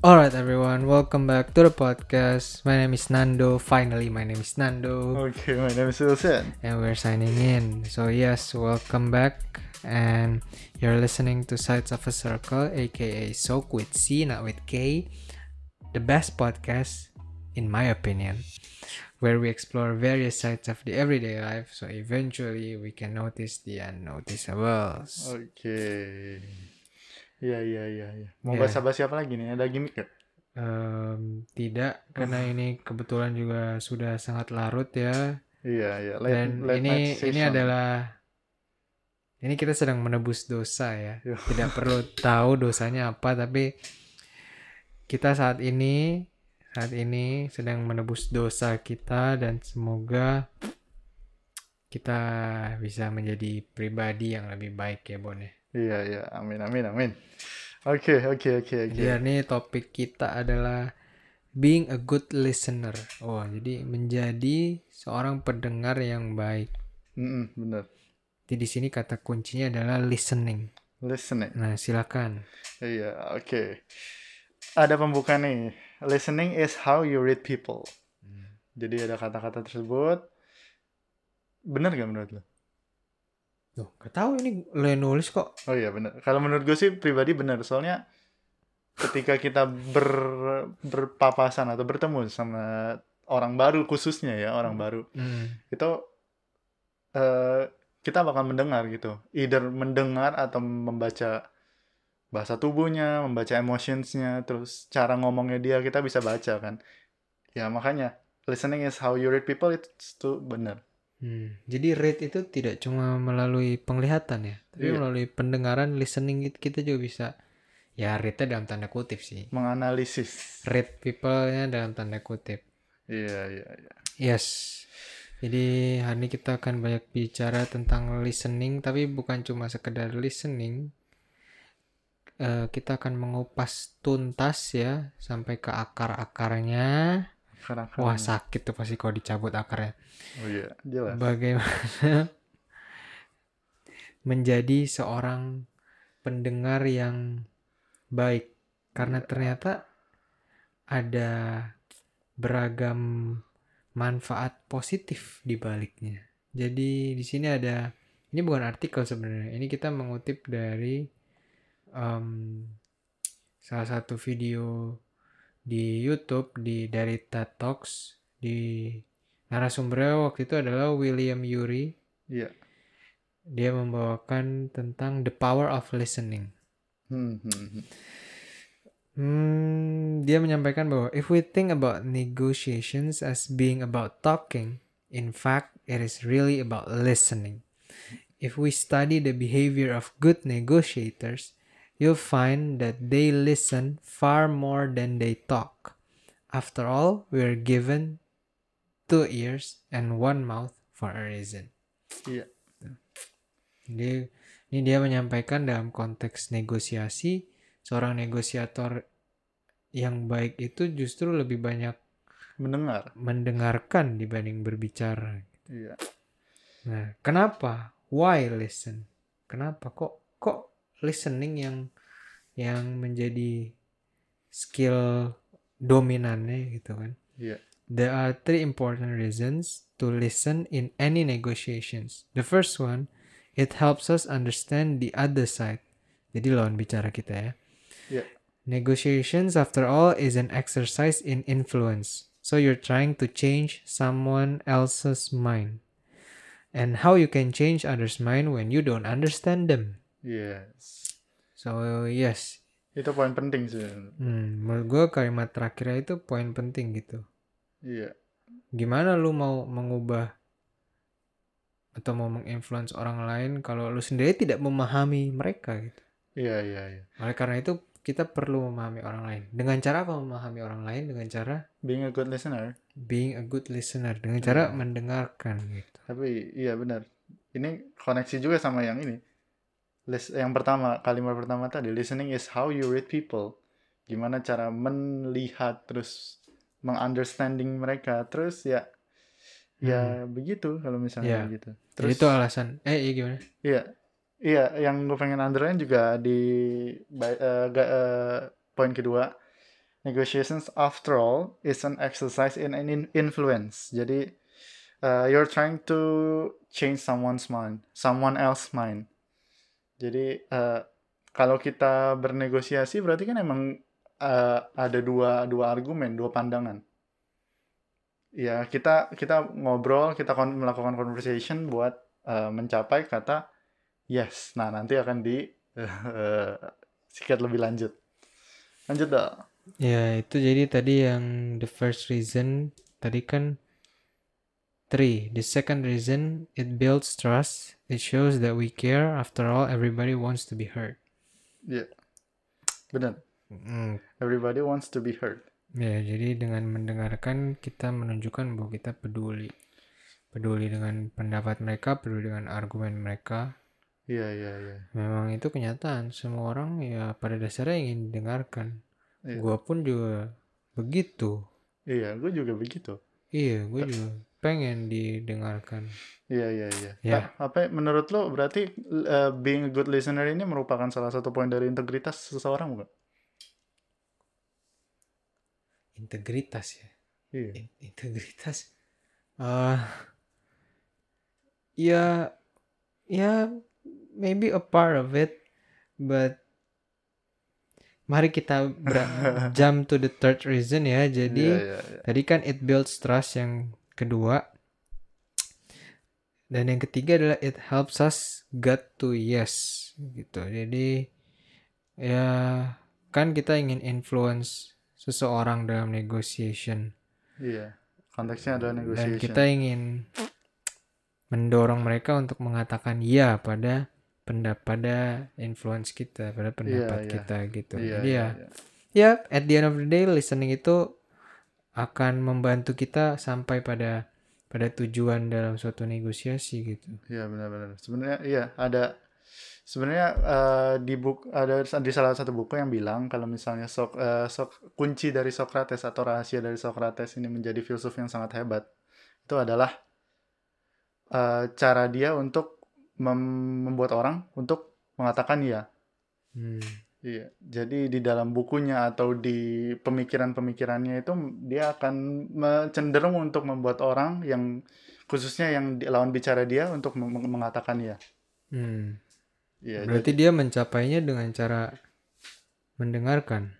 Alright, everyone, welcome back to the podcast. My name is Nando. Finally, my name is Nando, Okay, my name is Wilson. and we're signing in. So, yes, welcome back. And you're listening to Sides of a Circle, aka Soak with C, not with K, the best podcast, in my opinion, where we explore various sides of the everyday life. So, eventually, we can notice the unnoticeables. Oke. Iya, iya, iya, iya. Mau bahas bahas siapa lagi nih? Ada gimmick gak? Em, tidak, karena ini kebetulan juga sudah sangat larut ya. Iya, iya. Late, Dan late ini ini adalah ini kita sedang menebus dosa ya. Iya. Tidak perlu tahu dosanya apa, tapi kita saat ini saat ini sedang menebus dosa kita dan semoga kita bisa menjadi pribadi yang lebih baik ya Bon ya. Iya, iya. Amin, amin, amin. Oke, oke, oke, oke. Jadi nih topik kita adalah being a good listener. Oh, jadi menjadi seorang pendengar yang baik. Mm-mm, bener. Jadi di sini kata kuncinya adalah listening. Listening. Nah, silakan. Iya, oke. Ada pembuka nih. Listening is how you read people. Jadi ada kata-kata tersebut. Bener gak menurut lo? Tuh, gak tahu ini lo yang nulis kok. Oh iya bener. Kalau menurut gue sih pribadi bener. Soalnya ketika kita ber, berpapasan atau bertemu sama orang baru khususnya ya orang baru Hmm. itu eh, kita bakal mendengar gitu. Either mendengar atau membaca bahasa tubuhnya, membaca emotionsnya, terus cara ngomongnya dia kita bisa baca kan. Ya makanya listening is how you read people itu tuh bener. Hmm. Jadi read itu tidak cuma melalui penglihatan ya, tapi Iya. melalui pendengaran, listening itu kita juga bisa ya readnya dalam tanda kutip sih. Menganalisis. Read people-nya dalam tanda kutip. Iya iya iya. Yes. Jadi hari ini kita akan banyak bicara tentang listening, tapi bukan cuma sekedar listening. Eh, kita akan mengupas tuntas ya sampai ke akar-akarnya. Karena Wah sakit tuh pasti kalau dicabut akarnya. Oh iya, jelas. Bagaimana menjadi seorang pendengar yang baik? Karena ternyata ada beragam manfaat positif di baliknya. Jadi di sini ada ini bukan artikel sebenarnya. Ini kita mengutip dari em, salah satu video di YouTube di dari TED Talks di narasumbernya waktu itu adalah William Ury. Iya. Dia membawakan tentang the power of listening. Hmm, hmm, hmm. Hmm, dia menyampaikan bahwa if we think about negotiations as being about talking, in fact, it is really about listening. If we study the behavior of good negotiators, you'll find that they listen far more than they talk. After all, we are given two ears and one mouth for a reason. Iya. Jadi ini dia menyampaikan dalam konteks negosiasi, seorang negosiator yang baik itu justru lebih banyak Mendengar. mendengarkan dibanding berbicara. Iya. Nah, kenapa? Why listen? Kenapa kok kok listening yang yang menjadi skill dominannya gitu kan? Iya. There are three important reasons to listen in any negotiations. The first one, it helps us understand the other side. Jadi lawan bicara kita ya. Iya. Negotiations, after all, is an exercise in influence. So you're trying to change someone else's mind. And how you can change others' mind when you don't understand them. Yes. So yes, Itu poin penting sih. hmm, menurut gue kalimat terakhirnya itu poin penting gitu. Iya. gimana lu mau mengubah atau mau menginfluence orang lain kalau lu sendiri tidak memahami mereka gitu. Iya, iya, iya. Oleh karena itu kita perlu memahami orang lain. Dengan cara apa memahami orang lain? Dengan cara Being a good listener. being a good listener, dengan cara Iya. mendengarkan gitu. Tapi iya benar. Ini koneksi juga sama yang ini. Yang pertama, kalimat pertama tadi, listening is how you read people. Gimana cara melihat terus mengunderstanding mereka. Terus ya ya begitu kalau misalnya Iya. gitu. Jadi Terus itu alasan. Eh, iya gimana? Iya, iya. Yang gue pengen underline juga di ga- eh, poin kedua, negotiations after all is an exercise in an in- influence. Jadi uh, you're trying to change someone's mind, someone else mind. Jadi uh, kalau kita bernegosiasi berarti kan emang uh, ada dua dua argumen, dua pandangan. Ya kita kita ngobrol, kita kon melakukan conversation buat uh, mencapai kata yes. Nah nanti akan di sikat lebih lanjut. Lanjut dong. Ya, itu jadi tadi yang the first reason tadi kan three. The second reason it builds trust. It shows that we care. After all, everybody wants to be heard. Ya, benar. Hmm, Everybody wants to be heard. Ya, jadi dengan mendengarkan kita menunjukkan bahwa kita peduli. Peduli dengan pendapat mereka, peduli dengan argumen mereka. Iya, iya, iya. Memang itu kenyataan. Semua orang ya pada dasarnya ingin didengarkan. Iya. Gua pun juga begitu. Iya, gue juga begitu. Iya, gue juga pengen didengarkan. Iya, iya, iya. Ya. Ta- Apa menurut lo berarti uh, being a good listener ini merupakan salah satu poin dari integritas seseorang bukan? Integritas ya. Iya. In- integritas. eh ya, ya, maybe a part of it, but mari kita jump to the third reason ya. Jadi Iya, iya, iya. tadi kan it builds trust yang kedua. Dan yang ketiga adalah it helps us get to yes gitu. Jadi ya kan kita ingin influence seseorang dalam negotiation Iya. Konteksnya adalah dan negotiation. kita ingin mendorong mereka untuk mengatakan ya pada pendapat pada influence kita pada pendapat iya. kita gitu. Iya, Jadi iya, ya iya. ya at the end of the day listening itu akan membantu kita sampai pada pada tujuan dalam suatu negosiasi gitu. Iya benar-benar. Sebenarnya iya ada sebenarnya eh, di buku ada di salah satu buku yang bilang kalau misalnya sok, eh, sok kunci dari Socrates atau rahasia dari Socrates ini menjadi filsuf yang sangat hebat itu adalah eh, cara dia untuk mem- membuat orang untuk mengatakan ya. Hmm. Iya. Jadi di dalam bukunya atau di pemikiran-pemikirannya itu dia akan cenderung untuk membuat orang yang khususnya yang lawan bicara dia untuk meng- mengatakan ya. Hmm. Iya, Berarti dia mencapainya dengan cara mendengarkan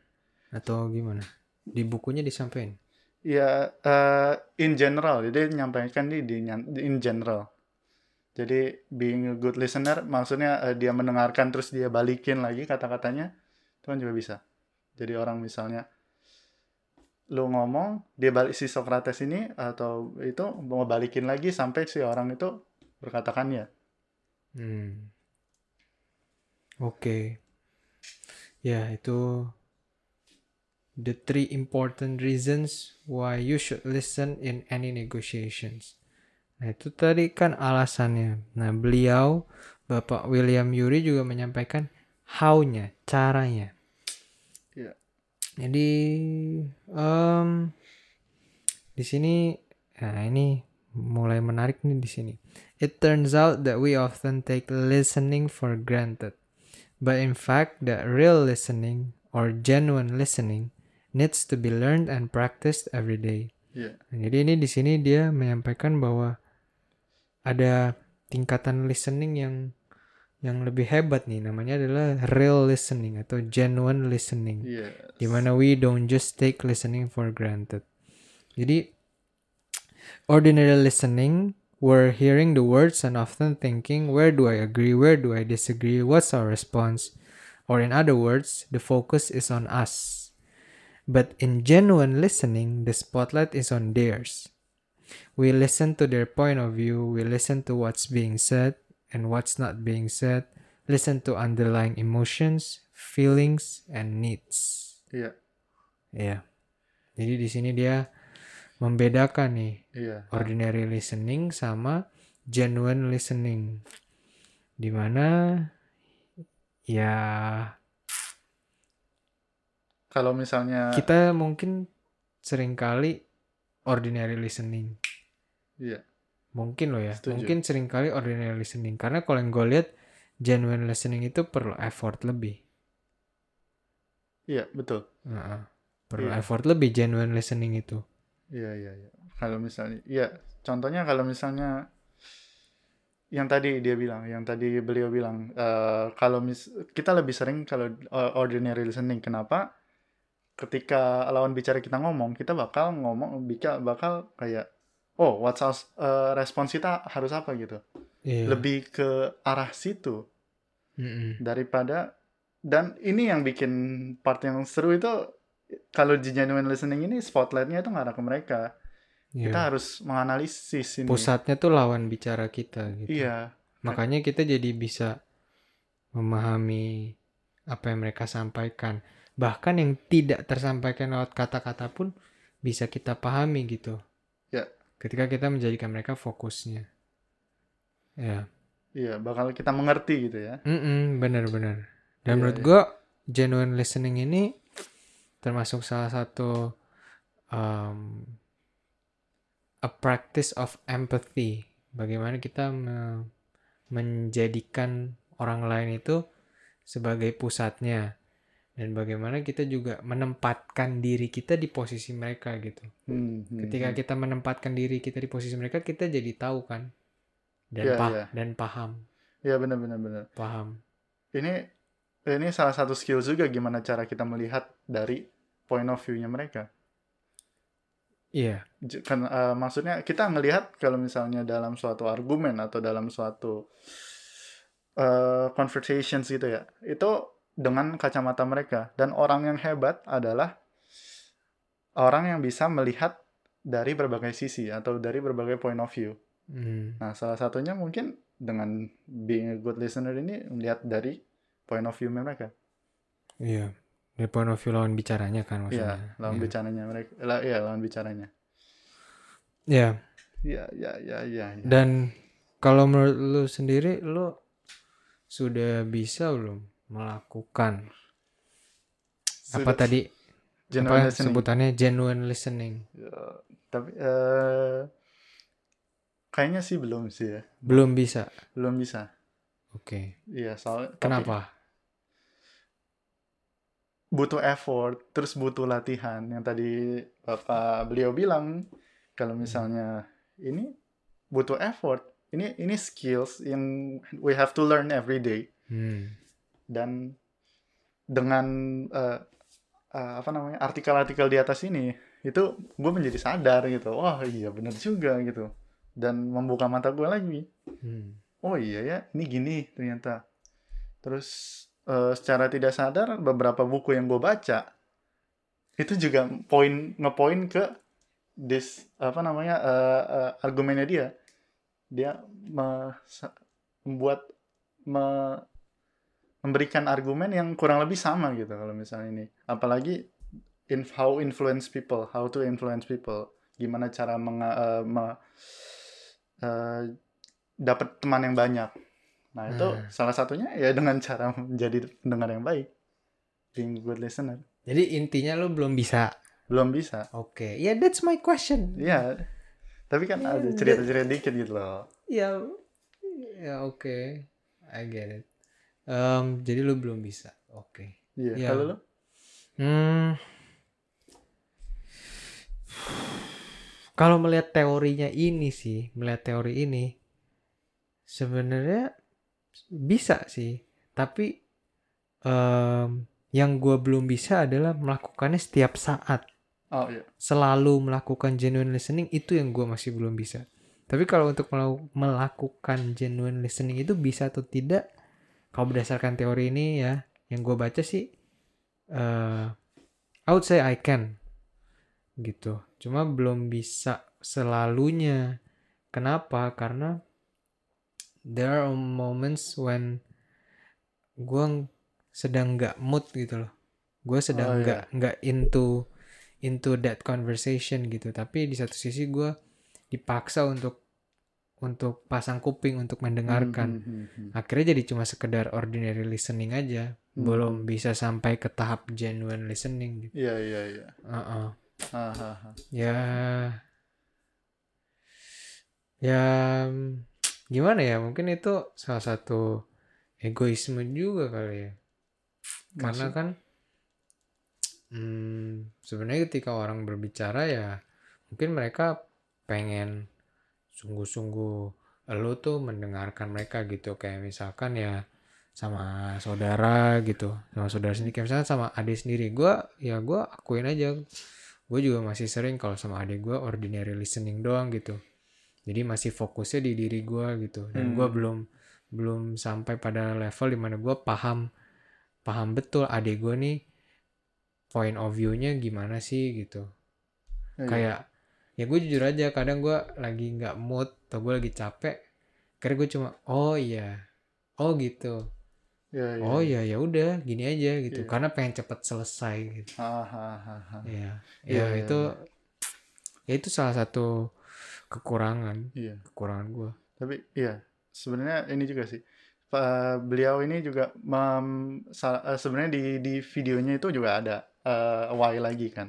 atau gimana? Di bukunya disampaikan. Ya, eh, in general, jadi menyampaikan di, di in general. Jadi being a good listener, maksudnya eh, dia mendengarkan terus dia balikin lagi kata-katanya, itu kan juga bisa. Jadi orang misalnya lu ngomong, dia balik si Socrates ini atau itu mau balikin lagi sampai si orang itu berkatakan ya. Hmm. Oke. Ya, itu the three important reasons why you should listen in any negotiations. Nah, itu tadi kan alasannya. Nah, beliau Bapak William Yuri juga menyampaikan how-nya, caranya. Iya. Jadi em, di sini nah ini mulai menarik nih di sini. It turns out that we often take listening for granted. But in fact, that real listening or genuine listening needs to be learned and practiced every day. Iya. Nah, jadi ini di sini dia menyampaikan bahwa ada tingkatan listening yang yang lebih hebat nih namanya adalah real listening atau genuine listening Iya. di mana we don't just take listening for granted. Jadi ordinary listening, we're hearing the words and often thinking, where do I agree, where do I disagree, what's our response? Or in other words, the focus is on us. But in genuine listening, the spotlight is on theirs. We listen to their point of view, we listen to what's being said and what's not being said, listen to underlying emotions, feelings, and needs. Iya. Iya. Jadi di sini dia membedakan nih Iya. ordinary listening sama genuine listening. Di mana ya Kalau misalnya kita mungkin sering kali ordinary listening. Iya. Mungkin loh ya. Setuju. Mungkin sering kali ordinary listening. Karena kalau yang gue lihat genuine listening itu perlu effort lebih. Iya, betul. Heeh. perlu Iya. effort lebih genuine listening itu Iya iya iya. Kalau misalnya, iya. Contohnya kalau misalnya yang tadi dia bilang, yang tadi beliau bilang, eh, kalau mis kita lebih sering kalau ordinary listening. Kenapa? Ketika lawan bicara kita ngomong, kita bakal ngomong, bakal kayak, oh, what's our eh, respons kita harus apa gitu. Iya. Lebih ke arah situ Mm-mm. daripada dan ini yang bikin part yang seru itu kalau di genuine listening ini spotlightnya itu ngarah ke mereka. Iya. Kita harus menganalisis ini. pusatnya tuh lawan bicara kita gitu Iya, makanya kita jadi bisa memahami apa yang mereka sampaikan bahkan yang tidak tersampaikan lewat kata-kata pun bisa kita pahami gitu. Ketika kita menjadikan mereka fokusnya. Ya. Iya bakal kita mengerti gitu ya. Mm-mm, bener-bener dan Iya, menurut iya. gua genuine listening ini termasuk salah satu um, a practice of empathy. Bagaimana kita me- menjadikan orang lain itu sebagai pusatnya dan bagaimana kita juga menempatkan diri kita di posisi mereka gitu Hmm, hmm, ketika hmm. kita menempatkan diri kita di posisi mereka kita jadi tahu kan dan pah iya. dan paham Iya benar-benar benar. paham Ini ini salah satu skill juga gimana cara kita melihat dari point of view-nya mereka. iya J- Kan eh, maksudnya kita ngelihat kalau misalnya dalam suatu argumen atau dalam suatu eh, conversations gitu ya, itu dengan kacamata mereka. Dan orang yang hebat adalah orang yang bisa melihat dari berbagai sisi atau dari berbagai point of view. Hmm. Nah, salah satunya mungkin dengan being a good listener ini melihat dari point of view mereka. Iya, dari point of view lawan bicaranya kan Iya, maksudnya. lawan Iya. bicaranya mereka. Iya, lawan bicaranya. Iya, Iya, iya, iya, iya. iya. dan kalau menurut lu sendiri, lu sudah bisa belum melakukan apa Sudah tadi? genuine apa listening. sebutannya genuine listening? Ya, tapi eh kayaknya sih belum sih ya. Belum bisa. Belum bisa. Oke. Iya, soal tapi Kenapa? butuh effort, terus butuh latihan. Yang tadi Bapak beliau bilang kalau misalnya ini butuh effort. Ini ini skills yang we have to learn every day. Hmm. Dan dengan eh, eh, apa namanya artikel-artikel di atas ini itu gue menjadi sadar gitu. Wah iya bener juga gitu. Dan membuka mata gue lagi. Hmm. oh iya ya ini gini ternyata. Terus eh, secara tidak sadar beberapa buku yang gue baca itu juga poin ngepoin ke this apa namanya eh, eh, argumennya dia. Dia me- membuat me- memberikan argumen yang kurang lebih sama gitu kalau misalnya ini apalagi in how influence people how to influence people gimana cara menga, eh, me- eh, dapat teman yang banyak nah itu Hmm. salah satunya ya dengan cara menjadi pendengar yang baik being good listener Jadi intinya lu belum bisa. belum bisa Oke. Ya that's my question. Iya tapi kan Iya, ada cerita-cerita dikit gitu loh Ya, ya oke. I get it. Em, jadi lu belum bisa. Oke. iya Iya. kalau lo Hmm. Kalau melihat teorinya ini sih, melihat teori ini, sebenarnya bisa sih. Tapi em, yang gue belum bisa adalah melakukannya setiap saat. oh iya Selalu melakukan genuine listening itu yang gue masih belum bisa. Tapi kalau untuk melakukan genuine listening itu bisa atau tidak, kalau berdasarkan teori ini ya, yang gue baca sih, eh I would say I can, gitu. Cuma belum bisa selalunya. Kenapa? Karena there are moments when gue sedang nggak mood gitu loh. Gue Oh, sedang iya. nggak nggak into into that conversation gitu. Tapi di satu sisi gue dipaksa untuk untuk pasang kuping untuk mendengarkan. Hmm, hmm, hmm, hmm. Akhirnya jadi cuma sekedar ordinary listening aja, Hmm. belum bisa sampai ke tahap genuine listening gitu. iya iya iya Uh-uh. Ah, ah, ah. Ya, ya mm, gimana ya? Mungkin itu salah satu egoisme juga kali ya. Karena Maksud- kan Hmm, sebenarnya ketika orang berbicara ya mungkin mereka pengen sungguh-sungguh lo tuh mendengarkan mereka gitu. Kayak misalkan ya sama saudara gitu sama saudara sendiri. Kayak misalkan sama adik sendiri. Gua ya gua akuin aja. Gue juga masih sering kalau sama adik gua ordinary listening doang gitu. Jadi masih fokusnya di diri gua gitu. Dan gua Hmm. belum belum sampai pada level di mana gua paham paham betul adik gua nih point of view-nya gimana sih gitu. Iya. kayak ya gue jujur aja kadang gue lagi nggak mood atau gue lagi capek karena gue cuma oh iya oh gitu Iya, iya, oh iya. ya ya udah gini aja gitu Iya. karena pengen cepet selesai gitu Ah, ah, ya Iya, ya iya, itu ya itu salah satu kekurangan Iya. kekurangan gue Tapi iya, sebenarnya ini juga sih. Pak beliau ini juga mem- eh, sebenarnya di di videonya itu juga ada eh, why lagi kan.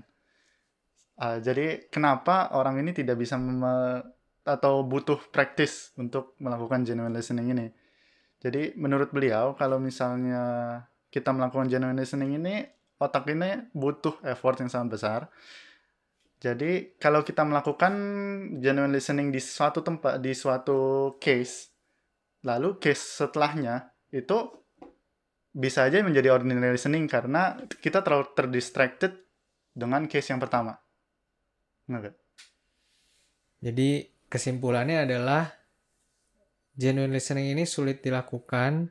Eh, jadi kenapa orang ini tidak bisa atau butuh praktis untuk melakukan genuine listening ini? Jadi menurut beliau kalau misalnya kita melakukan genuine listening ini otak ini butuh effort yang sangat besar. Jadi kalau kita melakukan genuine listening di suatu tempat, di suatu case, lalu case setelahnya itu bisa aja menjadi ordinary listening karena kita terlalu terdistracted dengan case yang pertama. Jadi kesimpulannya adalah genuine listening ini sulit dilakukan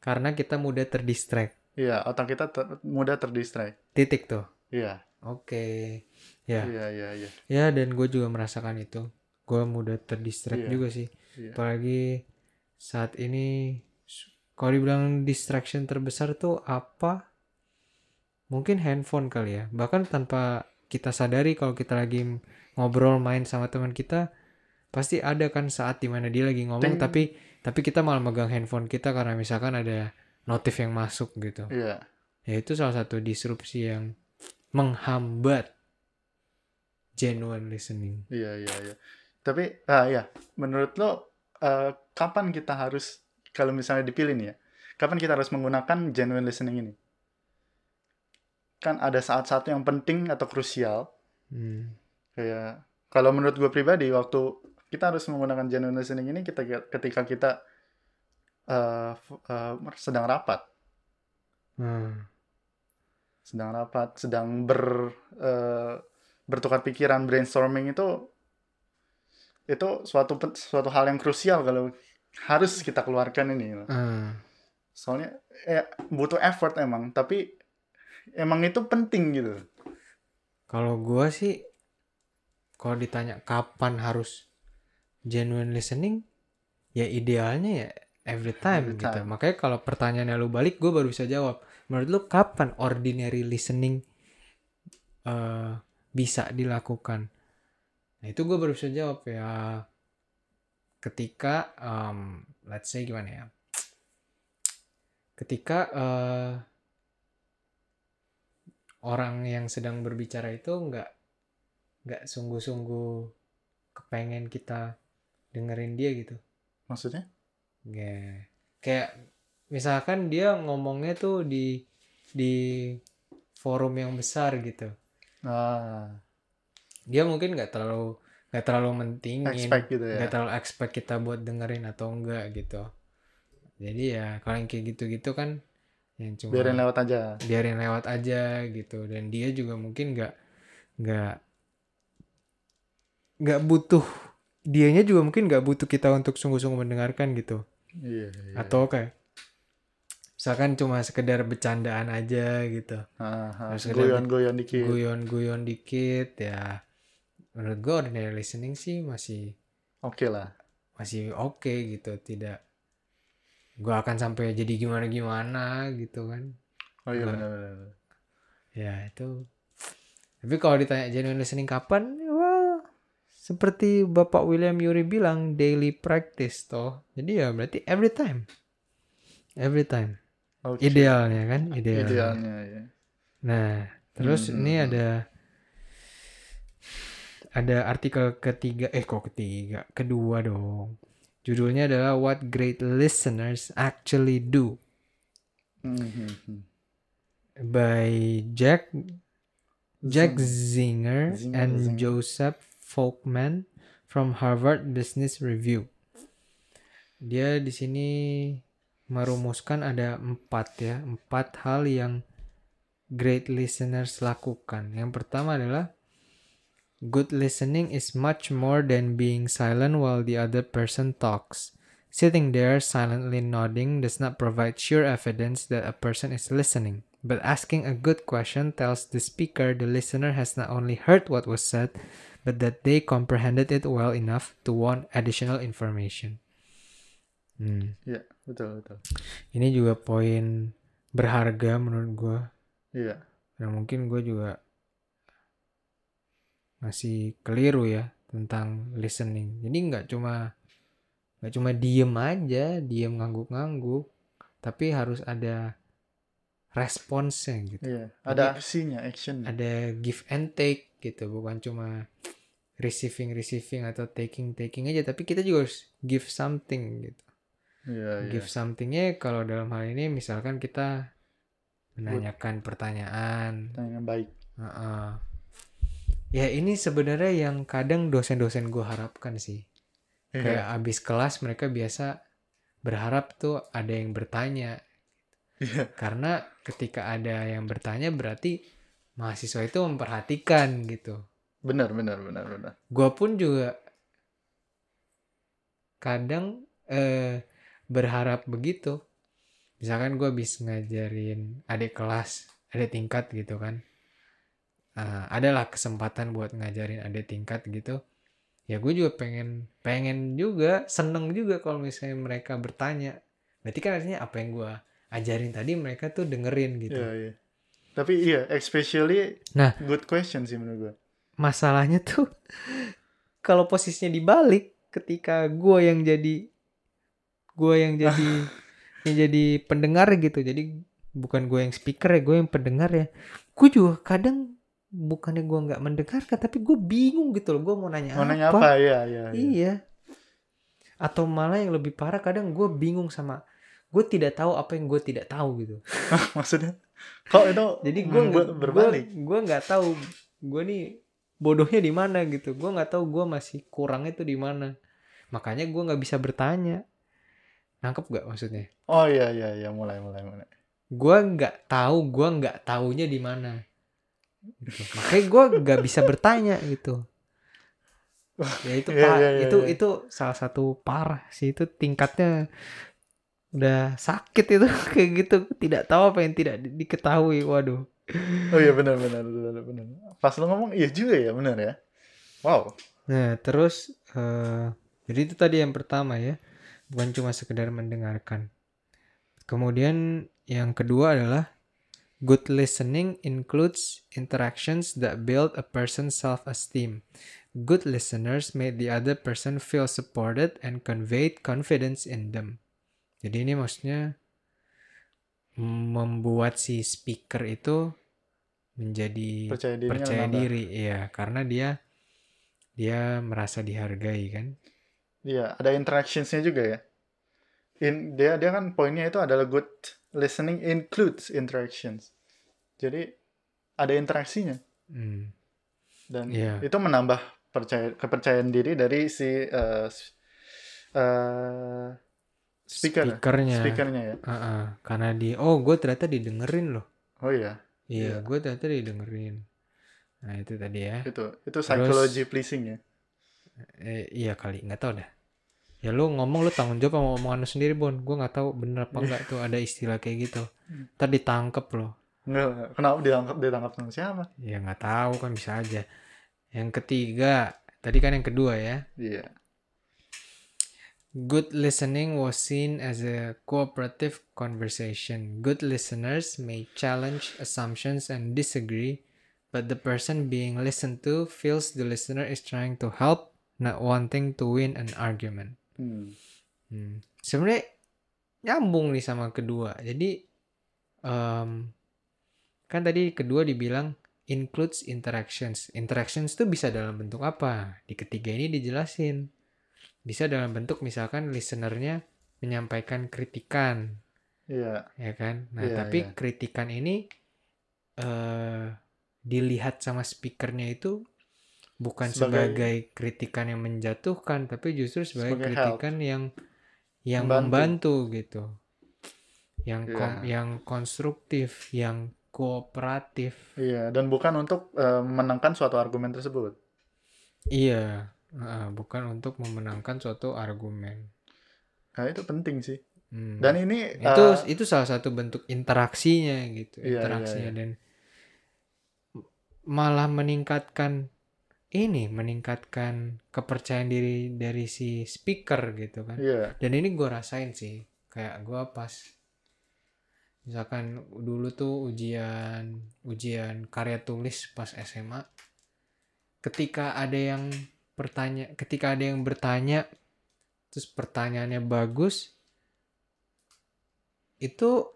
karena kita mudah terdistract. Iya, otak kita ter- mudah terdistract. titik tuh. Iya, oke. Ya. Iya, iya, iya. ya dan gue juga merasakan itu. Gue mudah terdistract Iya. juga sih. Iya. apalagi saat ini kalau dibilang distraction terbesar tuh apa? Mungkin handphone kali ya. Bahkan tanpa kita sadari kalau kita lagi ngobrol main sama teman kita pasti ada kan saat di mana dia lagi ngomong Ting. tapi tapi kita malah megang handphone kita karena misalkan ada notif yang masuk gitu Iya. ya itu salah satu disrupsi yang menghambat genuine listening Iya, iya, iya. Tapi, ah ya, menurut lo, eh, kapan kita harus, kalau misalnya dipilih nih ya, kapan kita harus menggunakan genuine listening ini? Kan ada saat-saat yang penting atau krusial, Hmm. kayak, kalau menurut gue pribadi, waktu kita harus menggunakan genuine listening ini kita, ketika kita eh, f- eh, sedang rapat, Hmm. sedang rapat, sedang ber eh, bertukar pikiran, brainstorming itu itu suatu suatu hal yang krusial kalau harus kita keluarkan ini. Ah. Soalnya ya butuh effort emang, tapi emang itu penting gitu. Kalau gua sih, kalau ditanya kapan harus genuine listening, ya idealnya ya every time Every gitu. time. Makanya kalau pertanyaannya lu balik, gue baru bisa jawab. Menurut lu kapan ordinary listening eh, bisa dilakukan? Nah itu gue baru bisa jawab ya. Ketika, em, let's say gimana ya? Ketika eh, orang yang sedang berbicara itu nggak nggak sungguh-sungguh kepengen kita dengerin dia gitu. Maksudnya? Nggak. Kayak misalkan dia ngomongnya tuh di di forum yang besar gitu. Ah, Dia mungkin nggak terlalu nggak terlalu mentingin, expect gitu ya. nggak terlalu expect kita buat dengerin atau enggak gitu. Jadi ya kalau yang kayak gitu-gitu kan yang cuma Biarin lewat aja. biarin lewat aja gitu dan dia juga mungkin nggak nggak nggak butuh dianya juga mungkin nggak butuh kita untuk sungguh-sungguh mendengarkan gitu Iya, iya. atau kayak misalkan cuma sekedar bercandaan aja gitu Guyon-guyon dikit. guyon-guyon dikit ya menurut gue ordinary listening sih masih Oke lah. masih oke gitu tidak gue akan sampai jadi gimana-gimana gitu kan Oh iya benar-benar. Ya itu. Tapi kalau ditanya genuine listening kapan? Wah, seperti Bapak William Yuri bilang daily practice toh. Jadi ya berarti every time. Every time. Oke. Idealnya kan, idealnya. Idealnya ya. Nah, terus Hmm, ini hmm, ada ada artikel ketiga, eh kok ketiga, kedua dong. Judulnya adalah What Great Listeners Actually Do Hmm, hmm, hmm. by Jack Jack Zing. Zinger, Zinger, and Zinger. Joseph Folkman from Harvard Business Review. Dia di sini merumuskan ada empat ya, empat hal yang great listeners lakukan. Yang pertama adalah good listening is much more than being silent while the other person talks. Sitting there silently nodding does not provide sure evidence that a person is listening. But asking a good question tells the speaker the listener has not only heard what was said, but that they comprehended it well enough to want additional information. Hmm. Iya, betul betul. Ini juga poin berharga menurut gue. Iya. Nah mungkin gue juga masih keliru ya tentang listening. Jadi nggak cuma nggak cuma diem aja, diem ngangguk-ngangguk, tapi harus ada responsnya gitu. Iya, ada aksinya, action. Ada give and take gitu, bukan cuma receiving receiving atau taking taking aja, tapi kita juga harus give something gitu. Iya, iya. Give somethingnya kalau dalam hal ini misalkan kita menanyakan pertanyaan, Tanya baik. Heeh. Ya ini sebenarnya yang kadang dosen-dosen gue harapkan sih. Iya. Kayak abis kelas mereka biasa berharap tuh ada yang bertanya. Iya. Karena ketika ada yang bertanya berarti mahasiswa itu memperhatikan gitu. Benar, benar, benar, benar. Gue pun juga kadang eh, berharap begitu. Misalkan gue habis ngajarin adik kelas, adik tingkat gitu kan. Ah, adalah kesempatan buat ngajarin adik tingkat gitu. Ya gue juga pengen pengen juga seneng juga kalau misalnya mereka bertanya. Berarti kan artinya apa yang gue ajarin tadi mereka tuh dengerin gitu. Iya, iya. Tapi iya, especially Nah. good question sih menurut gue. masalahnya tuh kalau posisinya dibalik ketika gue yang jadi gue yang jadi yang jadi pendengar gitu jadi bukan gue yang speaker ya gue yang pendengar ya gue juga kadang bukannya gue nggak mendengarkan tapi gue bingung gitu loh gue mau nanya Mau apa, nanya apa? Iya, iya, iya. iya. Atau malah yang lebih parah kadang gue bingung sama gue tidak tahu apa yang gue tidak tahu gitu. Maksudnya? Kok itu jadi gue berbalik? gue nggak tahu gue nih bodohnya di mana gitu. Gue nggak tahu gue masih kurangnya tuh di mana. Makanya gue nggak bisa bertanya. Nangkep gak maksudnya? Oh iya, iya, iya, mulai, mulai, mulai. gue nggak tahu gue nggak taunya di mana gitu. makanya gue nggak bisa bertanya gitu ya itu Iya, pak iya, iya, itu iya. itu salah satu parah sih itu tingkatnya udah sakit itu kayak gitu tidak tahu apa yang tidak di- diketahui waduh Oh iya, benar, benar, benar, benar. Pas lo ngomong, iya juga ya, benar ya. Wow. Nah, terus eh jadi itu tadi yang pertama ya, bukan cuma sekedar mendengarkan. Kemudian yang kedua adalah good listening includes interactions that build a person's self-esteem. Good listeners made the other person feel supported and conveyed confidence in them. Jadi ini maksudnya membuat si speaker itu menjadi Percaya percaya diri iya karena dia dia merasa dihargai kan Iya, ada interactionsnya juga ya. In, dia dia kan poinnya itu adalah good listening includes interactions. Jadi ada interaksinya. Hmm, dan Iya. itu menambah percaya kepercayaan diri dari si s- eh, speaker. Speakernya. Speakernya ya. Ah-ah, karena di oh gue ternyata didengerin loh. Oh iya, iya Iya. gue ternyata didengerin. Nah itu tadi ya. Itu itu psychology pleasing ya. eh, iya kali nggak tahu dah. Ya lu ngomong lu tanggung jawab sama omongan lu sendiri bon gue nggak tahu bener apa enggak tuh ada istilah kayak gitu. Ntar ditangkep loh Enggak, enggak. kenapa ditangkap ditangkap sama siapa? ya nggak tahu kan bisa aja yang ketiga tadi kan yang kedua ya Iya. Good listening was seen as a cooperative conversation. Good listeners may challenge assumptions and disagree, but the person being listened to feels the listener is trying to help, not wanting to win an argument. Hmm. Hmm. Sebenarnya nyambung nih sama kedua. Jadi em, kan tadi kedua dibilang includes interactions. Interactions itu bisa dalam bentuk apa? Di ketiga ini dijelasin. Bisa dalam bentuk misalkan listenernya menyampaikan kritikan, Iya. ya kan? Nah, Iya, tapi iya. kritikan ini eh dilihat sama speakernya itu bukan Sebagai- sebagai, kritikan yang menjatuhkan tapi justru sebagai, Sebagai kritikan yang yang Membantu. membantu, gitu yang kom- yang konstruktif yang kooperatif Iya, dan bukan untuk eh, memenangkan suatu argumen tersebut. iya heeh, bukan untuk memenangkan suatu argumen Nah, itu penting sih. Hmm. Dan ini itu eh, itu salah satu bentuk interaksinya gitu Iya, interaksinya iya, dan malah meningkatkan ini meningkatkan kepercayaan diri dari si speaker gitu kan iya, dan ini gue rasain sih kayak gue pas misalkan dulu tuh ujian ujian karya tulis pas SMA ketika ada yang bertanya ketika ada yang bertanya terus pertanyaannya bagus itu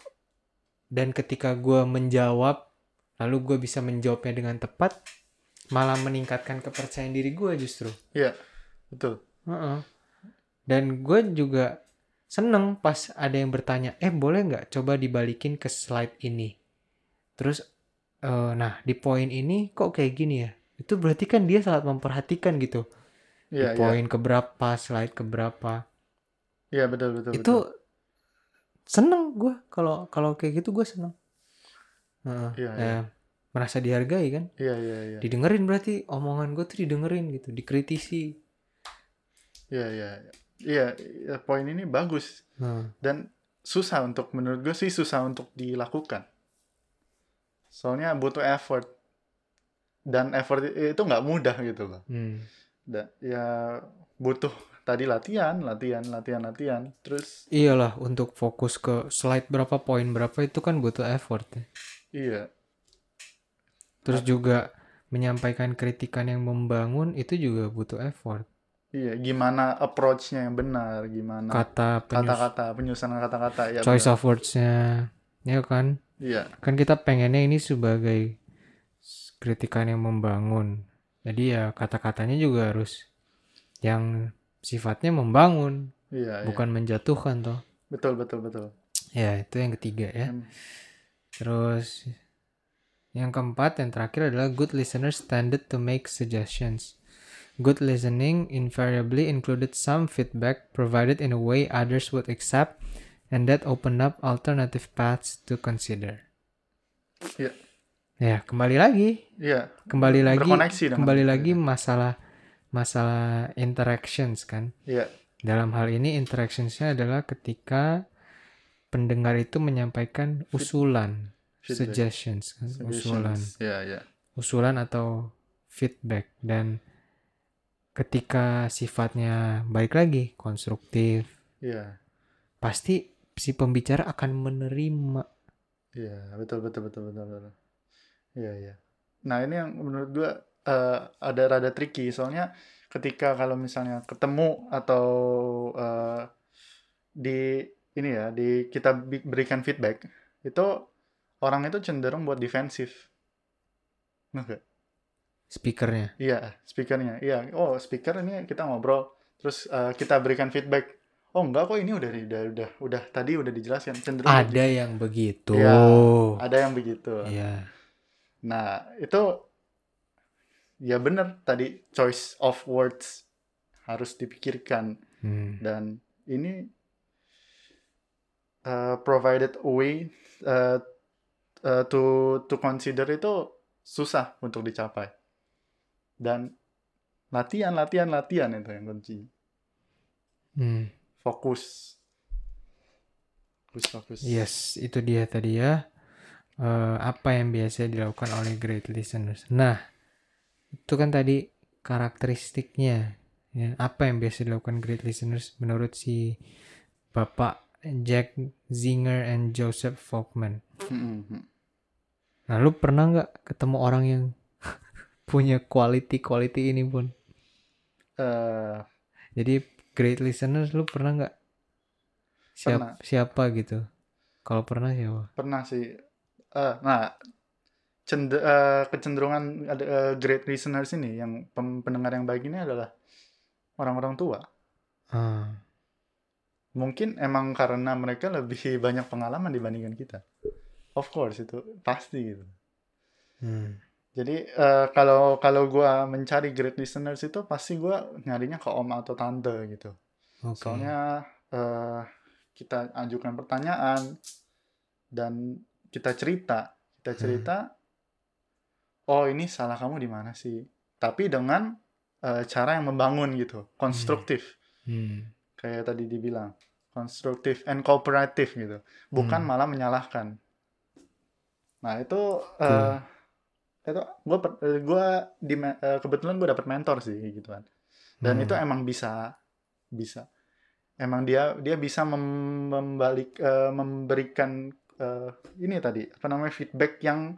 dan ketika gue menjawab lalu gue bisa menjawabnya dengan tepat malah meningkatkan kepercayaan diri gue justru betul. Heeh. Dan gue juga seneng pas ada yang bertanya, eh boleh nggak coba dibalikin ke slide ini. Terus, eh, nah di poin ini kok kayak gini ya? Itu berarti kan dia sangat memperhatikan gitu. Iya, di iya. poin keberapa, slide keberapa. Iya, betul, betul, itu betul. seneng gue kalau kalau kayak gitu gue seneng. Iya, Ya, iya. merasa dihargai kan? Iya, iya, iya. Didengerin berarti omongan gue tuh didengerin gitu, dikritisi. Iya, iya. iya. Iya, iya, poin ini bagus Nah, dan susah untuk menurut gue sih susah untuk dilakukan. Soalnya butuh effort. Dan effort itu nggak mudah gitu loh. hmm. Dan ya butuh tadi latihan, latihan, latihan, latihan. Terus Iyalah untuk fokus ke slide berapa poin berapa itu kan butuh effort ya. iya, Terus juga menyampaikan kritikan yang membangun itu juga butuh effort. Iya. Gimana approach-nya yang benar, gimana Kata penyus- kata-kata, penyusunan kata-kata ya. choice benar. of words-nya ya kan? Iya, Kan kita pengennya ini sebagai kritikan yang membangun. Jadi ya kata-katanya juga harus yang sifatnya membangun, iya, iya. bukan menjatuhkan toh. Betul, betul, betul. Ya, itu yang ketiga ya. Hmm. Terus yang keempat yang terakhir adalah good listeners tended to make suggestions. Good listening invariably included some feedback provided in a way others would accept and that opened up alternative paths to consider. Iya. Ya, kembali lagi, Iya, kembali lagi, berkoneksi kembali lagi ya. masalah masalah interactions kan. Iya, Dalam hal ini interactionsnya adalah ketika pendengar itu menyampaikan usulan, feedback. suggestions, kan? usulan, Suggestions. Iya, iya. usulan atau feedback dan ketika sifatnya baik lagi konstruktif, Iya, pasti si pembicara akan menerima. iya, betul, betul, betul, betul, betul. Iya, iya. Nah, ini yang menurut gua eh, ada rada tricky, soalnya ketika kalau misalnya ketemu atau eh, di ini ya, di kita berikan feedback, itu orang itu cenderung buat defensif. Nggak? Speakernya, Iya, speakernya. Iya, oh speaker ini kita ngobrol, terus eh, kita berikan feedback. Oh enggak kok ini udah udah udah udah tadi udah dijelaskan cenderung ada yang begitu. Iya, ada yang begitu. Iya. Nah, itu ya bener tadi choice of words harus dipikirkan Hmm. dan ini uh, provided way uh, uh, to to consider itu susah untuk dicapai. Dan latihan, latihan, latihan itu yang kunci. Hmm. Fokus. Fokus, fokus. Yes, itu dia tadi ya. Eh, apa yang biasa dilakukan oleh great listeners. Nah, itu kan tadi karakteristiknya. Ya, apa yang biasa dilakukan great listeners menurut si Bapak Jack Zinger and Joseph Folkman. Mm-mm. Nah, lu pernah nggak ketemu orang yang punya quality-quality ini pun? Eh, Jadi great listeners lu pernah nggak? Siap, Pernah. siapa gitu? Kalau pernah siapa? pernah sih. Eh, nah, cende- eh, kecenderungan ada eh, great listeners ini yang pendengar yang baik ini adalah orang-orang tua. Ah, Mungkin emang karena mereka lebih banyak pengalaman dibandingkan kita. Of course itu pasti gitu. hmm. Jadi eh, kalau kalau gua mencari great listeners itu pasti gua nyarinya ke om atau tante gitu. Oke. Soalnya eh, kita ajukan pertanyaan dan kita cerita, kita Hmm. cerita, oh ini salah kamu di mana sih? Tapi dengan eh, cara yang membangun gitu, konstruktif. Hmm. Kayak tadi dibilang, konstruktif and cooperative gitu, bukan Hmm. malah menyalahkan. Nah itu eh, itu gue gue di eh, kebetulan gue dapet mentor sih gitu kan. Dan Hmm. itu emang bisa bisa. Emang dia dia bisa mem- membalik eh, memberikan eh, ini tadi apa namanya feedback yang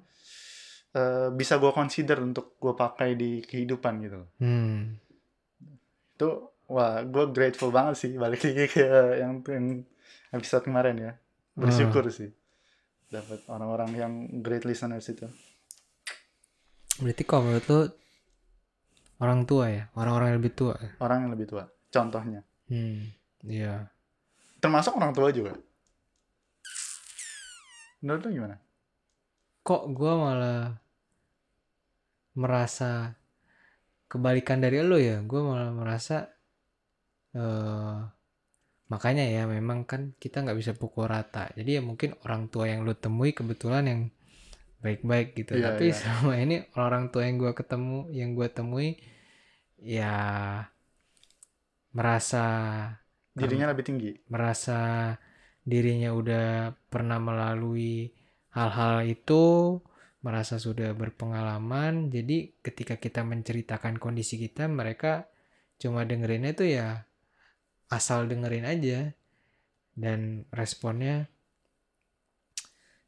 bisa gue consider untuk gue pakai di kehidupan gitu. Hmm. itu wah gue grateful banget sih balik lagi ke yang, yang episode kemarin ya. Bersyukur sih dapat orang-orang yang great listeners itu Berarti kalau menurut lu orang tua ya, orang-orang yang lebih tua. ya? orang yang lebih tua contohnya Hmm. Iya. termasuk orang tua juga menurut lu gimana Kok gua malah merasa kebalikan dari lo ya? Gua malah merasa eh makanya ya memang kan kita nggak bisa pukul rata. Jadi ya mungkin orang tua yang lu temui kebetulan yang baik-baik gitu. Iya, Tapi iya. selama ini orang tua yang gua ketemu, yang gua temui ya merasa dirinya lebih tinggi merasa dirinya udah pernah melalui hal-hal itu, merasa sudah berpengalaman. Jadi ketika kita menceritakan kondisi kita, mereka cuma dengerinnya itu ya asal dengerin aja. Dan responnya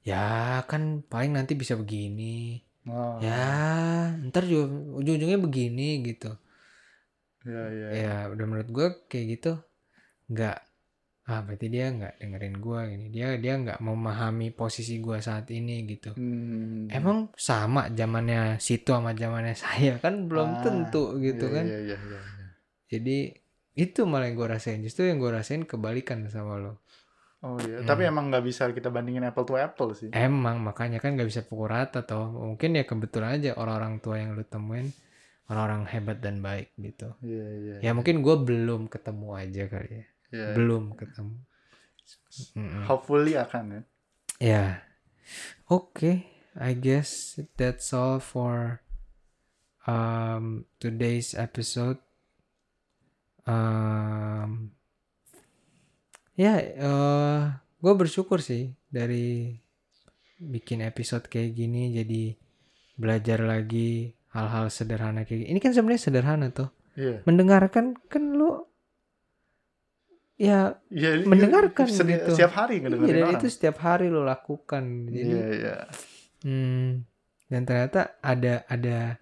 ya kan paling nanti bisa begini. oh, Ya, ntar juga ujung-ujungnya begini gitu. ya ya Ya, udah menurut gue kayak gitu nggak ah berarti dia nggak dengerin gue gini dia dia nggak memahami posisi gue saat ini gitu Hmm. emang sama zamannya situ sama zamannya saya kan belum Ah, tentu gitu Iya, kan iya, iya, iya, iya. jadi itu malah yang gue rasain justru yang gue rasain kebalikan sama lo oh iya Hmm. tapi emang nggak bisa kita bandingin apple to apple sih emang makanya kan nggak bisa pukul rata toh mungkin ya kebetulan aja orang-orang tua yang lu temuin orang-orang hebat dan baik gitu iya iya ya mungkin gue belum ketemu aja kali ya iya. belum ketemu Mm-mm. hopefully akan ya Yeah. Okay, I guess that's all for um today's episode. Um ya, eh gue bersyukur sih dari bikin episode kayak gini jadi belajar lagi hal-hal sederhana kayak gini. Ini kan sebenarnya sederhana tuh. iya Mendengarkan kan lu ya iya, Mendengarkan sedi- gitu. setiap hari iya, ngedengerin orang itu setiap hari lo lakukan. Jadi iya iya Hmm, dan ternyata ada ada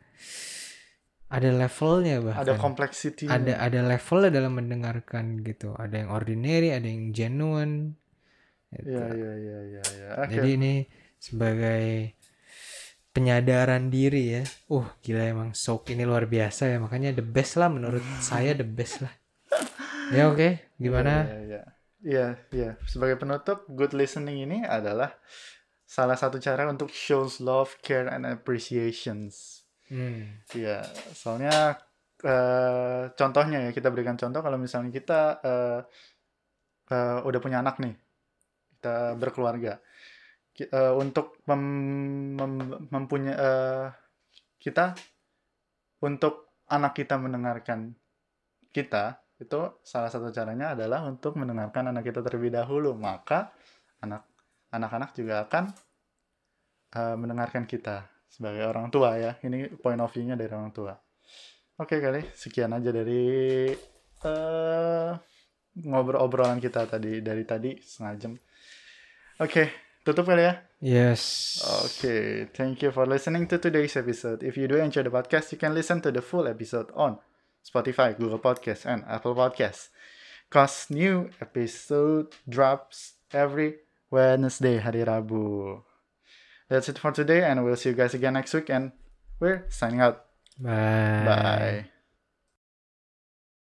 ada levelnya bahkan. ada complexity ada ada levelnya dalam mendengarkan gitu. Ada yang ordinary, ada yang genuine. gitu. iya iya iya iya iya oke Jadi ini sebagai penyadaran diri ya. Uh, gila emang Soak ini luar biasa ya. Makanya the best lah menurut saya the best lah. Ya oke, gimana? Iya, iya, iya, iya. Sebagai penutup, good listening ini adalah salah satu cara untuk shows love, care, and appreciations. Hmm. Iya, soalnya eh, contohnya ya kita berikan contoh kalau misalnya kita eh, eh, udah punya anak nih, kita berkeluarga, eh, untuk mem- mem- mempunyai eh, kita untuk anak kita mendengarkan kita itu salah satu caranya adalah untuk mendengarkan anak kita terlebih dahulu maka anak anak-anak juga akan eh, mendengarkan kita sebagai orang tua ya ini point of view-nya dari orang tua oke kali sekian aja dari eh ngobrol obrolan kita tadi dari tadi setengah jam oke tutup kali ya Yes. Okay, thank you for listening to today's episode. If you do enjoy the podcast, you can listen to the full episode on Spotify, Google Podcasts, and Apple Podcasts. Cause new episode drops every Wednesday, hari Rabu. That's it for today, and we'll see you guys again next week. And we're signing out. Bye. Bye.